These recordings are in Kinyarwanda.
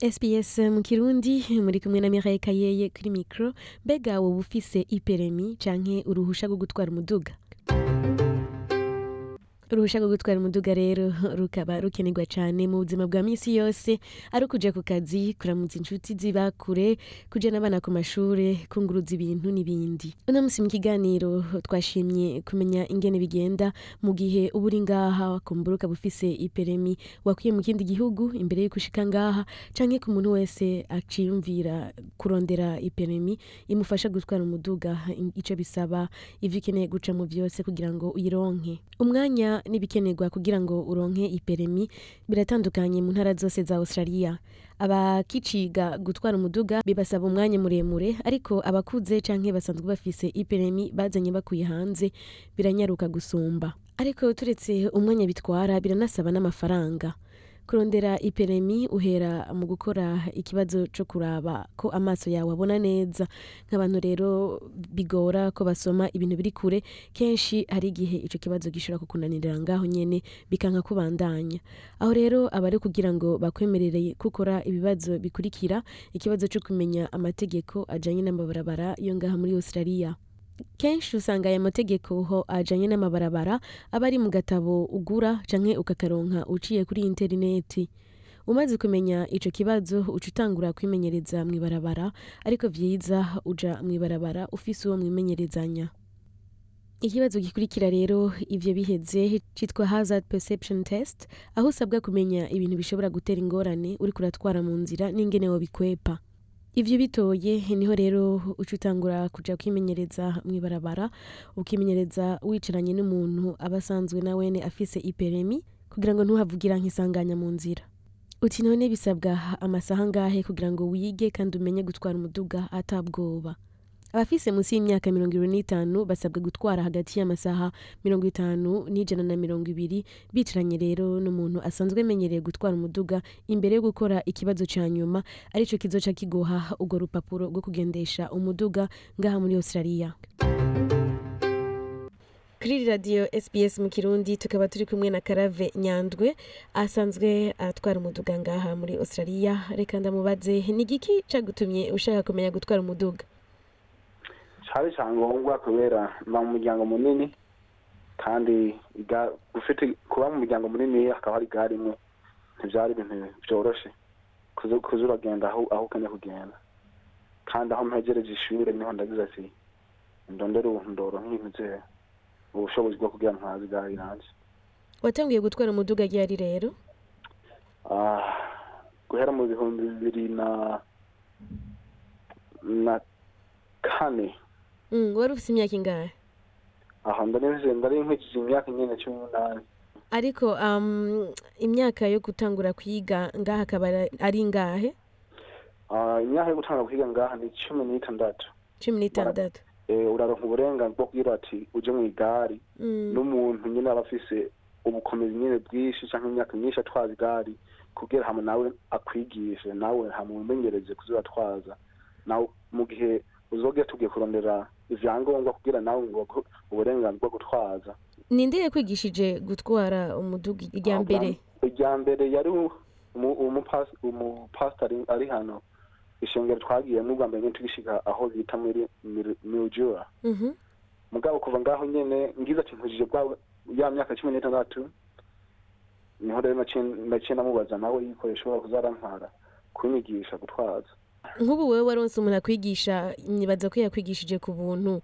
SBS mu kirundi muri kumwe na Mireille Kayeye kuri micro. Mbega wowe ufise iperemi canke uruhusha rwo gutwara umuduga? Uruhusha rwo gutwara umuduga rero rukaba rukenerwa cyane mu buzima bwa minsi yose. Ari ukuja ku kazi kuramutsa inshuti ziba kure kujana abana ku mashure kunguruza ibintu n'ibindi. Uno musi mu kiganiro twashimye kumenya ingene bigenda mu gihe uba uri ngaha kumbura ukaba ufise iperemi. Wakwiye mu kindi gihugu imbere y'uko ushika ngaha canke ku muntu wese aciyumvira kurondera iperemi imufasha gutwara umuduga ico bisaba ivyo ukeneye gucamo vyose kugira ngo uyironke. Umwanya n'ibikenerwa kugira ngo uronke iperemi biratandukanye mu ntara zose za Australia. Abakiciga gutwara umuduga bibasaba umwanya muremure ariko abakuze canke basanzwe bafise iperemi bazanye bakuye hanze biranyaruka gusumba. Ariko turetse umwanya bitwara biranasaba n'amafaranga. Kurondera iperemi uhera mu gukora ikibazo co kuraba ko amaso yawe abona neza. Nk'abantu rero bigora ko basoma ibintu biri kure kenshi hari igihe ico kibazo gishobora kukunanirira ngaho nyene bikanka kubandanya. Aho rero aba ari kugira ngo bakwemerere gukora ibibazo bikurikira ikibazo co kumenya amategeko ajanye n'amabarabara yo ngaha muri Australia. Kenshi usanga aya mategeko ho ajanye n'amabarabara aba ari mu gatabo ugura canke ukakaronka uciye kuri interineti umaze kumenya ico kibazo uca utangura kwimenyereza mw'ibarabara ariko vyiza uja mw'ibarabara ufise uwo mwimenyerezanya. Ikibazo gikurikira rero ivyo biheze citwa hazard perception test aho usabwa kumenya ibintu bishobora gutera ingorane uriko uratwara mu nzira n'ingene wobikwepa. Ivyo bitoye ni ho rero uca utangura kuja kwimenyereza mw'ibarabara ukimenyereza wicaranye n'umuntu aba asanzwe na wene afise iperemi kugira ngo ntuhavugira nk'isanganya mu nzira. Uti none bisabwa amasaha ngahe kugira ngo wige kandi umenye gutwara umuduga atabwoba abafise munsi y'imyaka mirongo ibiri n'itanu basabwa gutwara hagati y'amasaha mirongo itanu n'ijana na mirongo ibiri bicaranye rero n'umuntu asanzwe amenyereye gutwara umuduga imbere yo gukora ikibazo ca nyuma arico kizoca kiguha urwo rupapuro rwo kugendesha umuduga ngaha muri Australia. Kuri radiyo SBS mu kirundi tukaba turi kumwe na Karave Nyandwi asanzwe atwara umuduga ngaha muri Australia. Reka ndamubaze ni igiki cagutumye ushaka kumenya gutwara umuduga? Cari cyangombwa kubera mba mu muryango munini kandi ufite kuba mu muryango munini hakaba hari igare imwe. Ntibyari ibintu byoroshe kuza uragenda aho aho ukeneye kugenda. Kandi aho mpegereje ishuri ni ho ndagize ati ndondere ubuhundoro nk'ibintu ubushobozi bwo kugira ntwaze igare iranje watangiye gutwara umuduga ryari rero? Guhera mu bihumbi bibiri na na kane. Wari ufite imyaka ingahe aha ndari ndari nkurikije imyaka nyine cumi n'umunani ariko imyaka yo gutangura kwiga ngaha akaba ari ingahe imyaka yo gutangura kwiga ngaha ni cumi n'itandatu cumi n'itandatu uraronka uburenganzira bwo kugira ati uje mu igare n'umuntu nyine aba afise ubukomezi nyine bwinshi cyangwa imyaka myinshi atwaza igare kugira hamwe nawe akwigishe nawe hamwe umenyereze kuza uratwaza nawe mu gihe uzoge tugiye kurondera ivyangombwa kugira nawe ngo uburenganzira bwo gutwaza. Ninde yakwigishije gutwara umuduga irya mbere? Irya mbere yari umupasitari ari hano. Ishengero twagiyemo ubwa mbere nyine tugishika aho bita muri miujura mugabo kuva ngaho nyene ngize ati nkujije bwa ya myaka cumi n'itandatu ni ho rero naciye namubaza nawe yuko yashobora kuzarantwara kunyigisha gutwaza. Nk'ubu wowe waronse umuntu akwigisha nibaza ko yakwigishije ku buntu.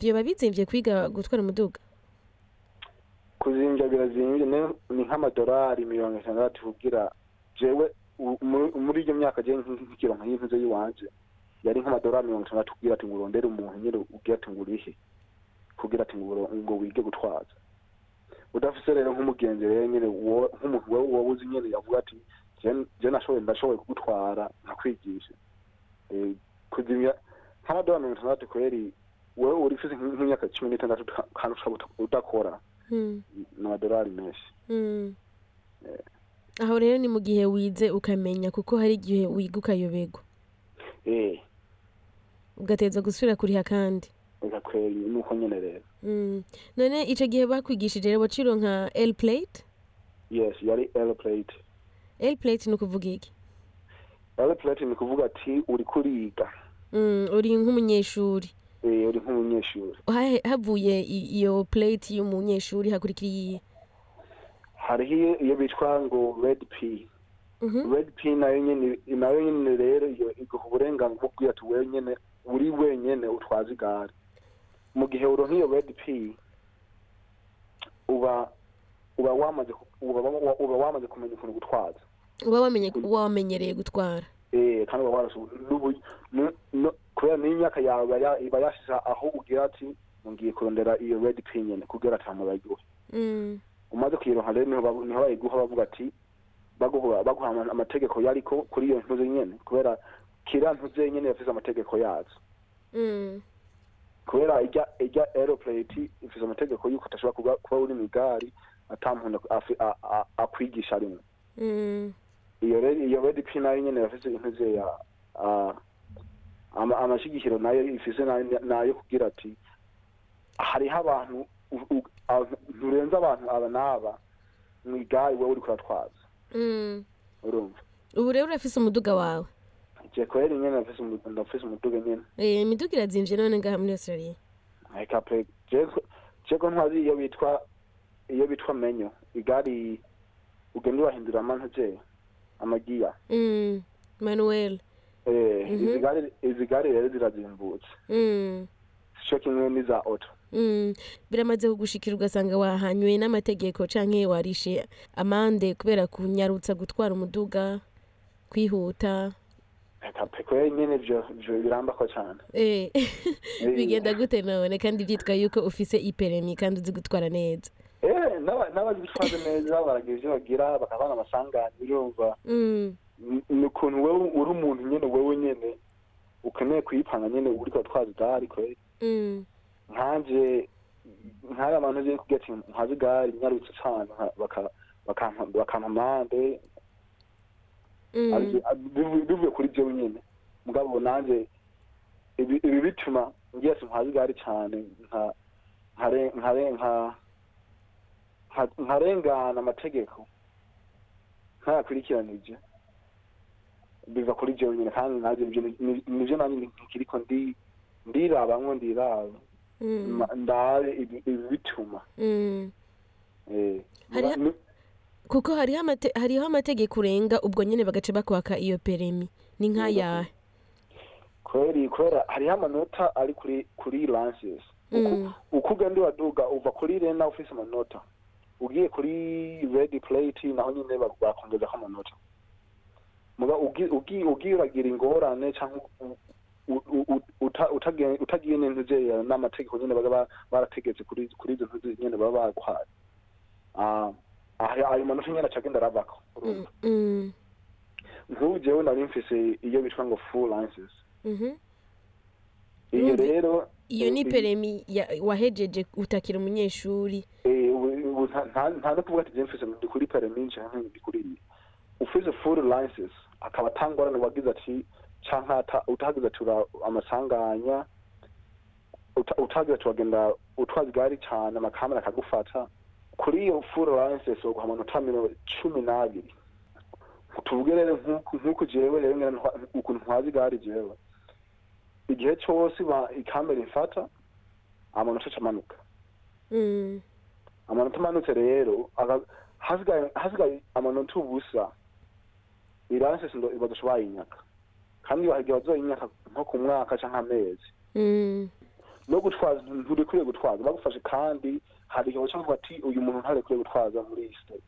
Vyoba bizimvye kwiga gutwara umuduga? Kuzimvya birazimvye ni nk'amadolari mirongo itandatu kugira jewe muri iyo myaka je nkikironka y'intuze yiwanje yari nk'amadolari mirongo itandatu kugira ati ngurondere umuntu nyene ugira ati ngurihe kugira ati ngo wige gutwaza. Udafise rero nk'umugenzi rero nyene nk'umuntu wewe wowe uzi nyene yavuga ati nashoboye ndashoboye kugutwara nkakwigisha kuzimya nk'amadolari mirongo itandatu kweri wewe uri ufise nk'imyaka cumi n'itandatu kandi ushobora udakora ni amadolari menshi. Aho rero ni mu gihe wize ukamenya kuko hari igihe wiga ukayoberwa ugateza gusubira kuriha kandi. Kweri nuko nyene rero. None ico gihe bakwigishije rero waciro nka l plate? Yes yari l plate. L plate ni ukuvuga iki aeroplate ni kuvuga ati uri kuriga Mm, uri nk'umunyeshuri. Eh, uri nk'umunyeshuri. Ha- havuye iyo plate y'umunyeshuri hakurikira iyihe hariho iyo- bitwa ngo red p. Mhm. red p na yo nyene rero iyo iguha uburenganzira bwo kubwira ati wewe nyene uri wenyene utwaza igare. Mu gihe uronka iyo red p uba uba wamaze ku- uba, uba, uba wamaze kumenya ukuntu gutwaza. Uba wamenye wamenyereye gutwara. Eh kandi uba kubera n'imyaka yawe iba ya- iba yashize aho ugira ati ngiye kurondera iyo red p nyene kugira ati hama bayiguhe Mm, umaze kuyironka rero ni ho bayiguha bavuga ati baguha baguha ama- amategeko yariko kuri iyo ntuze nyene. Kubera kira ntuze nyene yafise amategeko yazo. Mm, kubera ijya ijya aeroplate ifise amategeko yuko utashobora kuba, uri mw'igari ata muntu akwigisha rimwe. Mm, iyo rero iyo red p na yo nyene yafise intuze ya a- ama- amashigikiro na yo ifise na yo kugira ati hariho abantu nturenze abantu aba n'aba mw'igari wowe uriko uratwaza. Mm. urumva? Ubu rero urafise umuduga wawe? Je kweri nyene ndafise umu- ndafise umuduga nyene. Eh, imiduga irazimvye none ngaha muri australia. Eka pe je- jeko ntwazi iyo bitwa iyo bitwa menyo igari ugenda urahindura amantuze amagiya Mm, manuel. Eh Mhm. izi gari rero zirazimbutse. Mm, sico kimwe n'iza auto. Mm. biramaze kugushikira ugasanga wahanywe n'amategeko canke warishe amande kubera kunyarutsa gutwara umuduga kwihuta. Nyene ivyo ivyo birambako cane. Eh, bigenda gute none? Kandi vyitwa yuko ufise iperemi kandi uzi gutwara neza. N'abazitwaza neza baragira ivyo bagira bakabana amasanganya urumva. Mm, Ni- ukuntu wewe uri umuntu nyene wewe nyene ukeneye kuyipanga nyene uriko uratwaza igari kweri mm, nkanje nkaya abantu nzi kugira ati nkazi igare nyarutse baka- bakampa amande. Mm, bivuye kuri jewe nyene. Mugabo nanje ibi bituma ngira ati nkazi igare cane. Nka nkare- nkare- nka- nka- nkarengana amategeko. Ntayakurikiranije biva kuri jewe nyene kandi nanje nivyo ni- nivyo nanje nkiriko ndi ndirabamwo ndiraba. Mm, Ma- ndabe ibi bituma. Mm. eh kuko hariho amate- hariho amategeko urenga ubwo nyene bagaca bakwaka iyo peremi. Ni nk'ayahe kweri kwera hariho amanota ari kuri kuri lances Mm, uko ugenda uraduga uva kuri rena ufise amanota. Ugiye kuri red plate naho nyine ba- bakongezako amanota. Ugiye uragira ingorane uta- utagiye utagiye n'intuze n'amategeko nyene baba ba- barategetse kuri izo ntuze nyene baba baguhaye Ah, ayo manota nyene aca agenda aravako mm, mm, nk'ubu jewe nari mfise iyo bitwa ngo full lances mhm. iyo rero iyo ni peremi wahejeje utakira umunyeshuri. Eh, nta- no kuvuga ati je mfise ndi kuri permis kuri iyi. Ufise full layisensi akaba atangorane wagize ati canke utagize ati ura- amasanganya uta- utagize ati wagenda utwaza igari cane amakamera akagufata. Kuri iyo full lances woguha amanota cumi n'abiri. Tuvuge rero nk'uko jewe rero ukuntu ntwaza igari jewe. Igihe cose ba- ikamera imfata amanota aca amanuka. Mm, amanota amanutse rero hasigaye amanota ubusa iranse sindo badashobora yinyaka kandi bahigira bazoyinyaka nko ku mwaka canke amezi. Mm, no gutwaza nturikwiye gutwaza. Bagufashe kandi hari igihe kuvuga ati uyu muntu ntarekwiye gutwaza muri iyi state.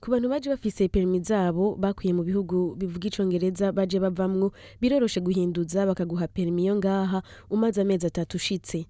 Ku bantu baje bafise perimi zabo bakuye mu bihugu bivuga icongereza baje bavamwo biroroshe guhinduza bakaguha perimi yo ngaha umaze amezi atatu ushitse.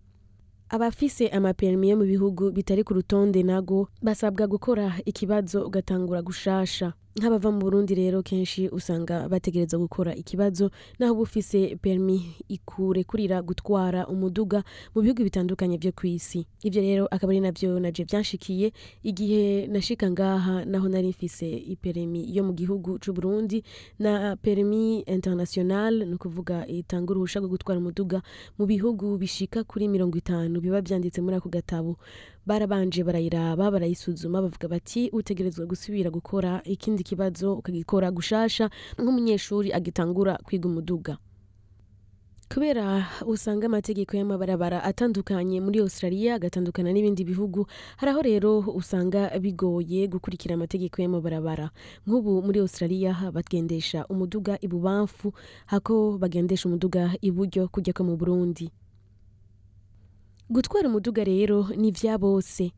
Abafise amaperimi yo mu bihugu bitari ku rutonde nago basabwa gukora ikibazo ugatangura gushasha. Nk'abava mu burundi rero kenshi usanga bategereza gukora ikibazo naho uba ufise perimi ikurekurira gutwara umuduga mu bihugu bitandukanye vyo kw'isi. Ivyo rero akaba ari navyo naje vyanshikiye igihe nashika ngaha naho nari mfise iperimi yo mu gihugu c'u Burundi na perimi international ni ukuvuga itanga uruhusha rwo gutwara umuduga mu bihugu bishika kuri mirongo itanu biba vyanditse muri ako gatabo. Barabanje barayiraba barayisuzuma bavuga bati utegerezwa gusubira gukora ikindi kibazo ukagikora gushasha nk'umunyeshuri agitangura kwiga umuduga. Kubera usanga amategeko y'amabarabara atandukanye muri australia agatandukana n'ibindi bihugu hari aho rero usanga bigoye gukurikira amategeko y'amabarabara. Nk'ubu muri australia bagendesha umuduga ibubamfu hako bagendesha umuduga iburyo kujya ko mu burundi. Gutwara umuduga rero ni vya bose.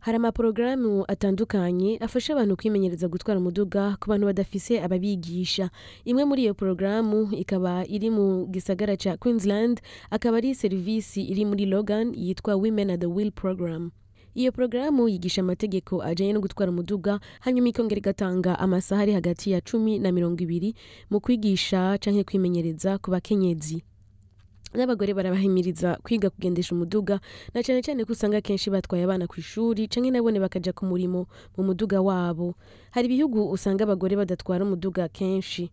Hari amaporogaramu atandukanye afasha abantu kwimenyereza gutwara umuduga ku bantu badafise ababigisha. Imwe muri iyo porogaramu ikaba iri mu gisagara ca queensland akaba ari serivisi iri muri logan yitwa women at the wheel program. Iyo porogaramu yigisha amategeko ajanye no gutwara umuduga hanyuma ikongera igatanga amasaha ari hagati ya cumi na mirongo ibiri mu kwigisha canke kwimenyereza ku bakenyezi. N'abagore barabahimiriza kwiga kugendesha umuduga na cyane cyane ko usanga kenshi batwaye abana ku ishuri canke nabone bakaja ku murimo mu muduga wabo. Hari ibihugu usanga abagore badatwara umuduga kenshi.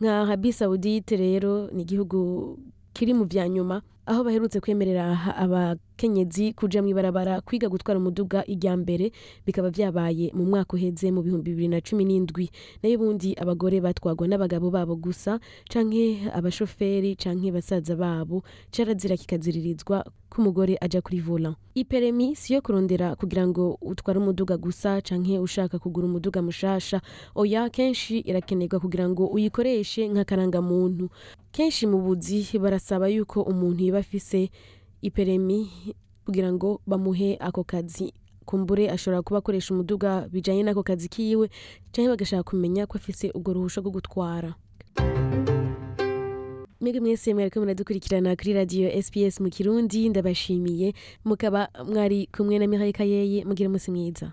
Nka habi saudite rero ni igihugu kiri mu vya nyuma. Aho baherutse kwemerera abakenyezi kuja mw'ibarabara kwiga gutwara umuduga irya mbere bikaba vyabaye mu mwaka uheze mu bihumbi bibiri na cumi n'indwi. Nayo ubundi abagore batwagwa n'abagabo babo gusa canke abashoferi canke basaza babo carazira kikaziririzwa ko umugore aja kuri vola iperemi si yo kurondera kugira ngo utware umuduga gusa canke ushaka kugura umuduga mushasha. Oya kenshi irakenerwa kugira ngo uyikoreshe nk'akarangamuntu. Kenshi mu buzi barasaba yuko umuntu yiba afise iperemi kugira ngo bamuhe ako kazi. Kumbure ashobora kuba akoresha umuduga bijanye n'ako kazi kiwe canke bagashaka kumenya ko afise ubwo ruhusha rwo gutwara. Mwebwe mwese mwariko muradukurikirana kuri radiyo sps mu kirundi ndabashimiye. Mukaba mwari kumwe na mihayika yeye mugira umunsi mwiza.